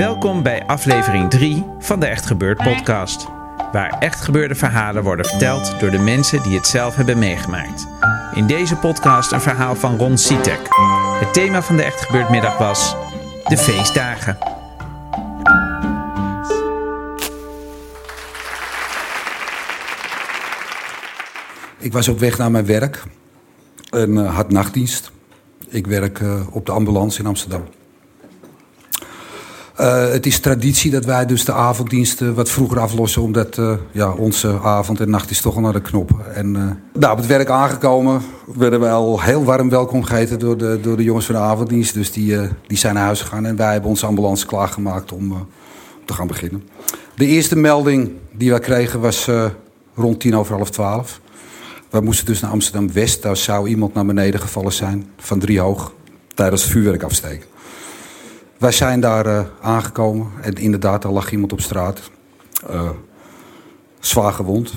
Welkom bij aflevering 3 van de Echt Gebeurd podcast. Waar echt gebeurde verhalen worden verteld door de mensen die het zelf hebben meegemaakt. In deze podcast een verhaal van Ron Sitek. Het thema van de Echt Gebeurd middag was de feestdagen. Ik was op weg naar mijn werk en uh, had nachtdienst. Ik werk uh, op de ambulance in Amsterdam. Uh, het is traditie dat wij dus de avonddiensten wat vroeger aflossen, omdat uh, ja, onze avond en nacht is toch al naar de knop. En uh, nou, op het werk aangekomen werden we al heel warm welkom geheten door de, door de jongens van de avonddienst. Dus die, die zijn naar huis gegaan en wij hebben onze ambulance klaargemaakt om te gaan beginnen. De eerste melding die wij kregen was rond tien over half twaalf. We moesten dus naar Amsterdam-West. Daar zou iemand naar beneden gevallen zijn van drie hoog tijdens het vuurwerk afsteken. Wij zijn daar uh, aangekomen en inderdaad, er lag iemand op straat. Uh, zwaar gewond.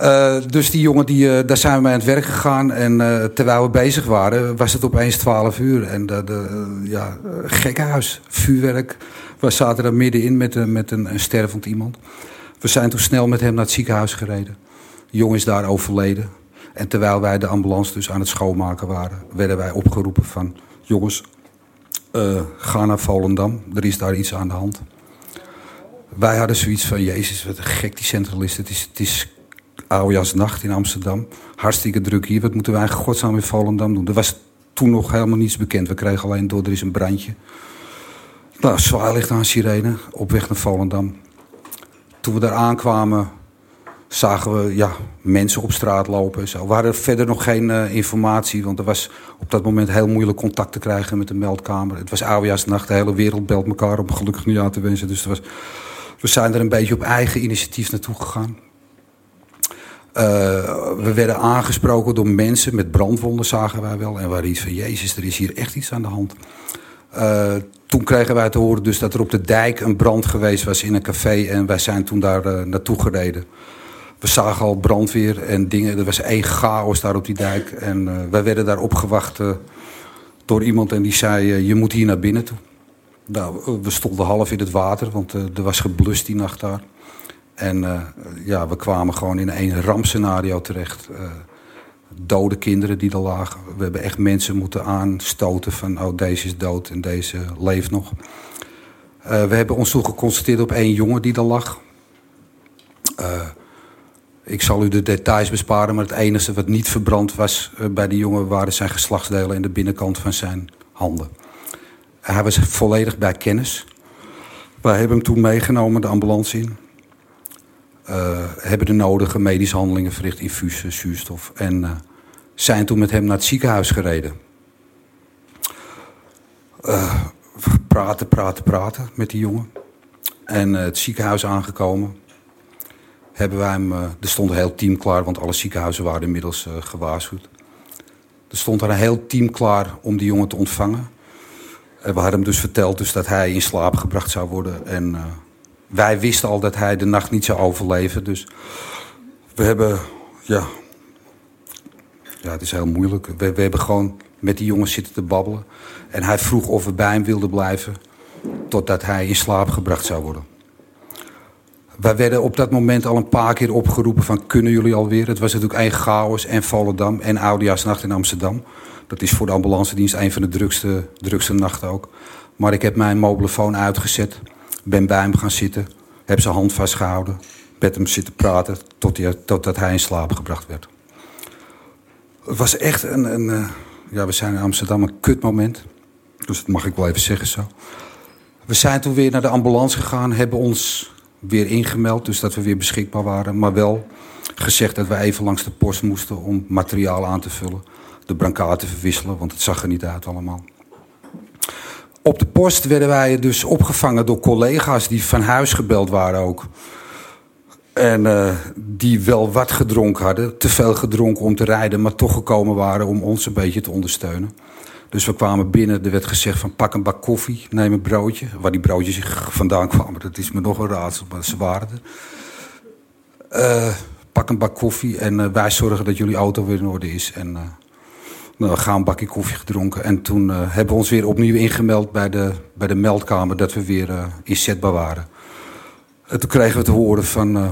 Uh, dus die jongen, die, daar zijn we mee aan het werk gegaan. En terwijl we bezig waren, was het opeens 12 uur. En de, de ja, gekkenhuis, vuurwerk. We zaten er middenin met, met een, een stervend iemand. We zijn toen snel met hem naar het ziekenhuis gereden. De jongen is daar overleden. En terwijl wij de ambulance dus aan het schoonmaken waren, werden wij opgeroepen van... jongens, uh, ga naar Volendam, er is daar iets aan de hand. Wij hadden zoiets van, jezus, wat een gek die centralist. Het is, het is oudejaarsnacht in Amsterdam. Hartstikke druk hier. Wat moeten wij godsnaam in Volendam doen? Er was toen nog helemaal niets bekend. We kregen alleen door, er is een brandje. Nou, zwaar ligt aan sirene, op weg naar Volendam. Toen we daar aankwamen, zagen we ja, mensen op straat lopen. Zo. We hadden verder nog geen uh, informatie, want er was op dat moment heel moeilijk contact te krijgen met de meldkamer. Het was oudejaarsnacht, de hele wereld belt elkaar om gelukkig nieuwjaar te wensen. Dus was, we zijn er een beetje op eigen initiatief naartoe gegaan. Uh, we werden aangesproken door mensen met brandwonden, zagen wij wel. En we iets van, jezus, er is hier echt iets aan de hand. Uh, toen kregen wij te horen dus dat er op de dijk een brand geweest was in een café. En wij zijn toen daar naartoe gereden. We zagen al brandweer en dingen. Er was één chaos daar op die dijk. En uh, wij werden daar opgewacht uh, door iemand en die zei... Uh, je moet hier naar binnen toe. Nou, we stonden half in het water, want er was geblust die nacht daar. En ja, we kwamen gewoon in een rampscenario terecht. dode kinderen die er lagen. We hebben echt mensen moeten aanstoten van... oh, deze is dood en deze leeft nog. we hebben ons toen geconstateerd op één jongen die er lag... Ik zal u de details besparen, maar het enige wat niet verbrand was bij die jongen waren zijn geslachtsdelen en de binnenkant van zijn handen. Hij was volledig bij kennis. Wij hebben hem toen meegenomen, de ambulance in. Uh, hebben de nodige medische handelingen verricht, infusen, zuurstof. En uh, zijn toen met hem naar het ziekenhuis gereden. Praten, praten, praten met die jongen. En het ziekenhuis aangekomen hebben wij hem, uh, er stond een heel team klaar, want alle ziekenhuizen waren inmiddels uh, gewaarschuwd. Er stond er een heel team klaar om die jongen te ontvangen. En we hadden hem dus verteld dus dat hij in slaap gebracht zou worden. En uh, wij wisten al dat hij de nacht niet zou overleven. Dus we hebben, ja, ja het is heel moeilijk. We, we hebben gewoon met die jongen zitten te babbelen. En hij vroeg of we bij hem wilden blijven totdat hij in slaap gebracht zou worden. Wij werden op dat moment al een paar keer opgeroepen van kunnen jullie alweer? Het was natuurlijk één chaos en Volendam en Oudejaarsnacht in Amsterdam. Dat is voor de ambulance dienst een van de drukste, drukste nachten ook. Maar ik heb mijn mobielefoon uitgezet, ben bij hem gaan zitten, heb zijn hand vastgehouden, met hem zitten praten tot hij, totdat hij in slaap gebracht werd. Het was echt een, een, ja, we zijn in Amsterdam een kutmoment. Dus dat mag ik wel even zeggen zo. We zijn toen weer naar de ambulance gegaan, hebben ons weer ingemeld, dus dat we weer beschikbaar waren. Maar wel gezegd dat we even langs de post moesten om materiaal aan te vullen. De brancard te verwisselen, want het zag er niet uit allemaal. Op de post werden wij dus opgevangen door collega's die van huis gebeld waren ook. En uh, die wel wat gedronken hadden. Te veel gedronken om te rijden, maar toch gekomen waren om ons een beetje te ondersteunen. Dus we kwamen binnen, er werd gezegd van pak een bak koffie, neem een broodje. Waar die broodjes vandaan kwamen, dat is me nog een raadsel, maar ze waren er. Uh, pak een bak koffie en uh, wij zorgen dat jullie auto weer in orde is. En nou, we gaan een bakje koffie gedronken. En toen hebben we ons weer opnieuw ingemeld bij de, bij de meldkamer dat we weer inzetbaar waren. En toen kregen we te horen van, uh,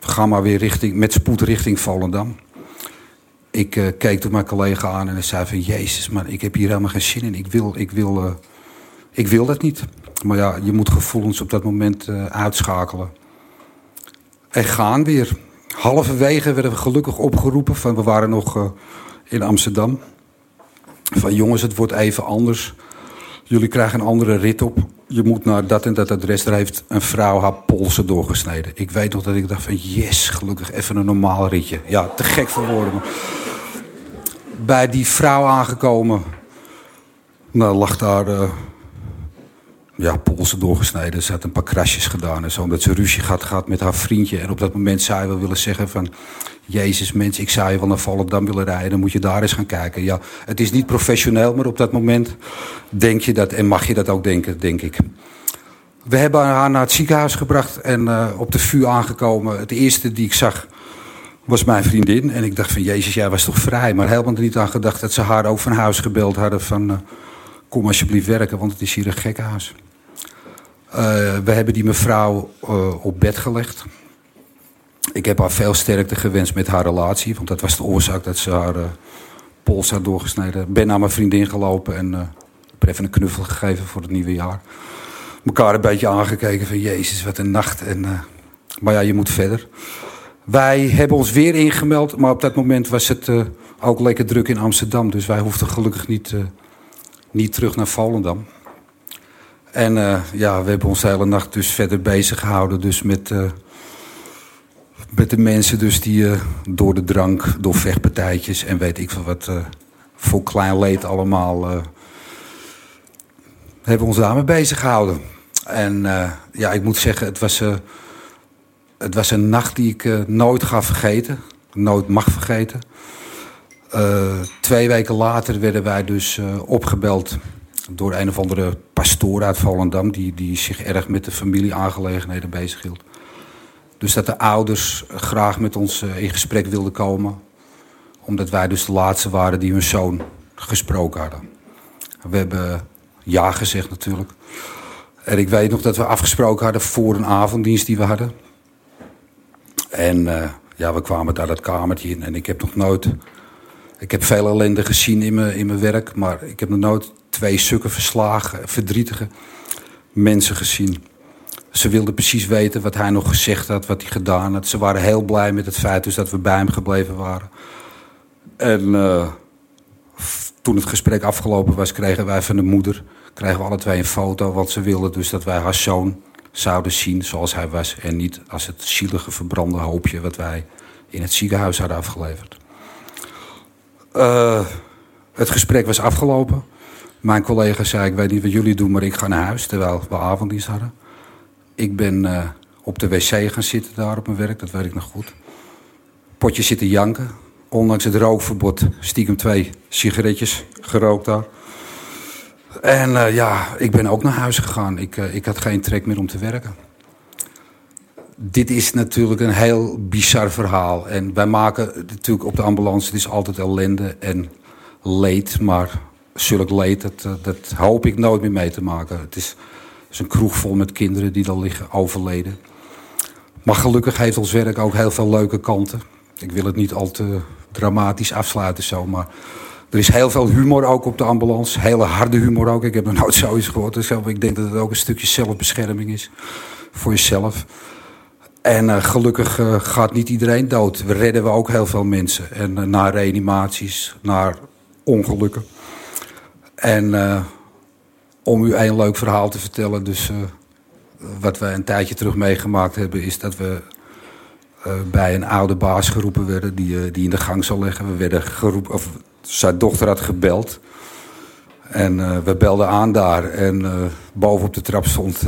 ga maar weer richting, met spoed richting Volendam. Ik uh, keek toen mijn collega aan en hij zei van, jezus man, ik heb hier helemaal geen zin in. Ik wil, ik wil, uh, ik wil dat niet. Maar ja, je moet gevoelens op dat moment uitschakelen. En gaan weer. Halverwege werden we gelukkig opgeroepen van, we waren nog in Amsterdam. Van jongens, het wordt even anders. Jullie krijgen een andere rit op je moet naar dat en dat adres. Daar heeft een vrouw haar polsen doorgesneden. Ik weet nog dat ik dacht van yes, gelukkig even een normaal ritje. Ja, te gek voor woorden. Bij die vrouw aangekomen, nou, lag daar uh, ja, polsen doorgesneden. Ze had een paar krasjes gedaan en zo. Omdat ze ruzie had gehad met haar vriendje. En op dat moment zou je wel willen zeggen van... Jezus mens, ik zou je wel naar Volendam willen rijden. Dan moet je daar eens gaan kijken. Ja, het is niet professioneel, maar op dat moment denk je dat... en mag je dat ook denken, denk ik. We hebben haar naar het ziekenhuis gebracht en uh, op de vuur aangekomen. Het eerste die ik zag was mijn vriendin. En ik dacht van, Jezus, jij was toch vrij? Maar helemaal niet aan gedacht dat ze haar ook van huis gebeld hadden van... Uh, kom alsjeblieft werken, want het is hier een gekkenhuis. Uh, we hebben die mevrouw op bed gelegd. Ik heb haar veel sterkte gewenst met haar relatie. Want dat was de oorzaak dat ze haar uh, pols had doorgesneden. Ben naar mijn vriendin gelopen en uh, even een knuffel gegeven voor het nieuwe jaar. Mekaar een beetje aangekeken van Jezus, wat een nacht. En, maar ja, je moet verder. Wij hebben ons weer ingemeld, maar op dat moment was het ook lekker druk in Amsterdam. Dus wij hoefden gelukkig niet, niet terug naar Volendam. En ja, we hebben ons de hele nacht dus verder bezig gehouden. Dus met met de mensen dus die uh, door de drank, door vechtpartijtjes en weet ik veel wat voor klein leed allemaal hebben ons daarmee bezig gehouden. En ja, ik moet zeggen, het was, het was een nacht die ik nooit ga vergeten. Nooit mag vergeten. twee weken later werden wij dus opgebeld door een of andere pastoor uit Volendam... die, die zich erg met de familieaangelegenheden bezighield. Dus dat de ouders graag met ons eh, in gesprek wilden komen. Omdat wij dus de laatste waren die hun zoon gesproken hadden. We hebben ja gezegd natuurlijk. En ik weet nog dat we afgesproken hadden voor een avonddienst die we hadden. En uh, ja, we kwamen daar dat kamertje in. En ik heb nog nooit... Ik heb veel ellende gezien in mijn, in mijn werk. Maar ik heb nog nooit twee stukken verslagen, verdrietige mensen gezien. Ze wilden precies weten wat hij nog gezegd had, wat hij gedaan had. Ze waren heel blij met het feit dus dat we bij hem gebleven waren. En uh, toen het gesprek afgelopen was, kregen wij van de moeder... kregen we alle twee een foto, want ze wilden dus dat wij haar zoon zouden zien zoals hij was. En niet als het zielige verbrande hoopje wat wij in het ziekenhuis hadden afgeleverd. Uh, het gesprek was afgelopen. Mijn collega zei, ik weet niet wat jullie doen, maar ik ga naar huis. Terwijl we avonddienst hadden. Ik ben uh, op de wc gaan zitten daar op mijn werk, dat weet ik nog goed. Potje zitten janken. Ondanks het rookverbod stiekem twee sigaretjes gerookt daar. En uh, ja, ik ben ook naar huis gegaan. Ik, uh, ik had geen trek meer om te werken. Dit is natuurlijk een heel bizar verhaal. En wij maken natuurlijk op de ambulance, het is altijd ellende en leed. Maar zulk leed, dat, dat hoop ik nooit meer mee te maken. Het is is een kroeg vol met kinderen die dan liggen overleden. Maar gelukkig heeft ons werk ook heel veel leuke kanten. Ik wil het niet al te dramatisch afsluiten zo, maar... Er is heel veel humor ook op de ambulance. Hele harde humor ook. Ik heb nog nooit zoiets gehoord. Dus ik denk dat het ook een stukje zelfbescherming is. Voor jezelf. En uh, gelukkig uh, gaat niet iedereen dood. We redden we ook heel veel mensen. En naar reanimaties, naar ongelukken. En uh, om u een leuk verhaal te vertellen. Dus uh, wat we een tijdje terug meegemaakt hebben... is dat we uh, bij een oude baas geroepen werden... die, die in de gang zal leggen. We werden geroepen... Of zijn dochter had gebeld... En we belden aan daar. En boven op de trap stond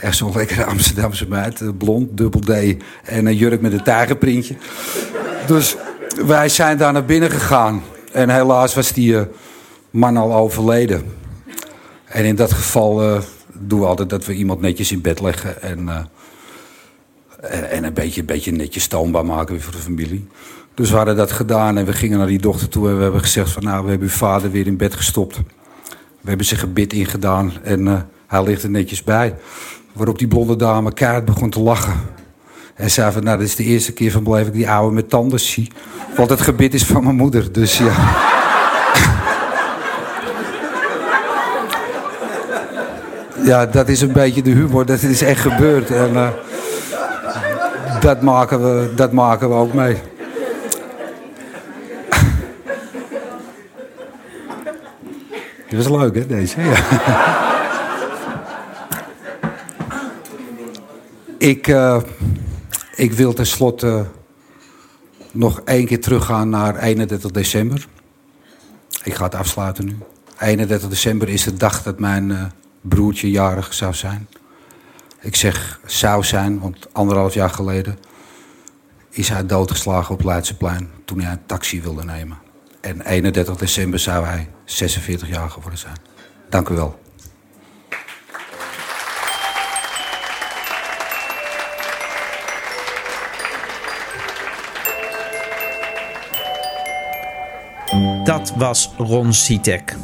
Echt zo'n lekkere Amsterdamse meid. Eh, blond, dubbel D en een jurk met een tijgerprintje. Dus wij zijn daar naar binnen gegaan. En helaas was die man al overleden. En in dat geval uh, doen we altijd dat we iemand netjes in bed leggen. En, en, en, een, beetje, een beetje netjes stoombaar maken voor de familie. Dus we hadden dat gedaan en we gingen naar die dochter toe. En we hebben gezegd van nou, we hebben uw vader weer in bed gestopt. We hebben zijn gebit ingedaan en hij ligt er netjes bij. Waarop die blonde dame kaart begon te lachen. En zei van, nou, dit is de eerste keer van blijf ik die oude met tanden zie. Want het gebit is van mijn moeder, dus ja. Ja, dat is een beetje de humor. Dat is echt gebeurd. En uh, dat, maken we, dat maken we ook mee. Dit was leuk, hè, deze? Ik, uh, ik wil tenslotte nog één keer teruggaan naar 31 december. Ik ga het afsluiten nu. 31 december is de dag dat mijn uh, broertje jarig zou zijn. Ik zeg zou zijn, want anderhalf jaar geleden is hij doodgeslagen op Leidseplein toen hij een taxi wilde nemen. En 31 december zou hij 46 jaar geworden zijn. Dank u wel. Dat was Ron Sitek.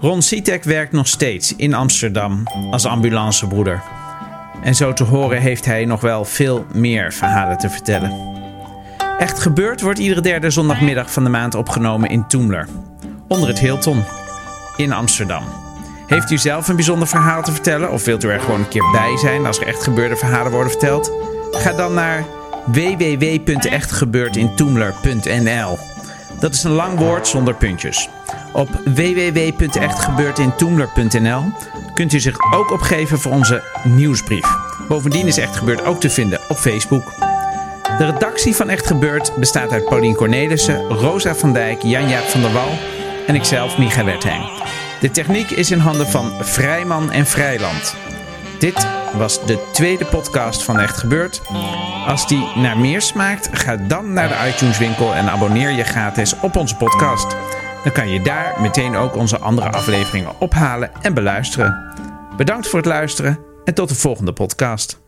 Ron Sitek werkt nog steeds in Amsterdam als ambulancebroeder. En zo te horen heeft hij nog wel veel meer verhalen te vertellen. Echt gebeurd wordt iedere derde zondagmiddag van de maand opgenomen in Toemler. Onder het Hilton. In Amsterdam. Heeft u zelf een bijzonder verhaal te vertellen? Of wilt u er gewoon een keer bij zijn als er echt gebeurde verhalen worden verteld? Ga dan naar www.echtgebeurtintoemler.nl dat is een lang woord zonder puntjes. Op www.echtgebeurtintoemler.nl kunt u zich ook opgeven voor onze nieuwsbrief. Bovendien is Echt Gebeurd ook te vinden op Facebook. De redactie van Echt Gebeurd bestaat uit Paulien Cornelissen, Rosa van Dijk, Jan-Jaap van der Wal en ikzelf, Micha Wertheim. De techniek is in handen van Vrijman en Vrijland. Dit was de tweede podcast van Echt Gebeurd. Als die naar meer smaakt, ga dan naar de iTunes winkel en abonneer je gratis op onze podcast. Dan kan je daar meteen ook onze andere afleveringen ophalen en beluisteren. Bedankt voor het luisteren en tot de volgende podcast.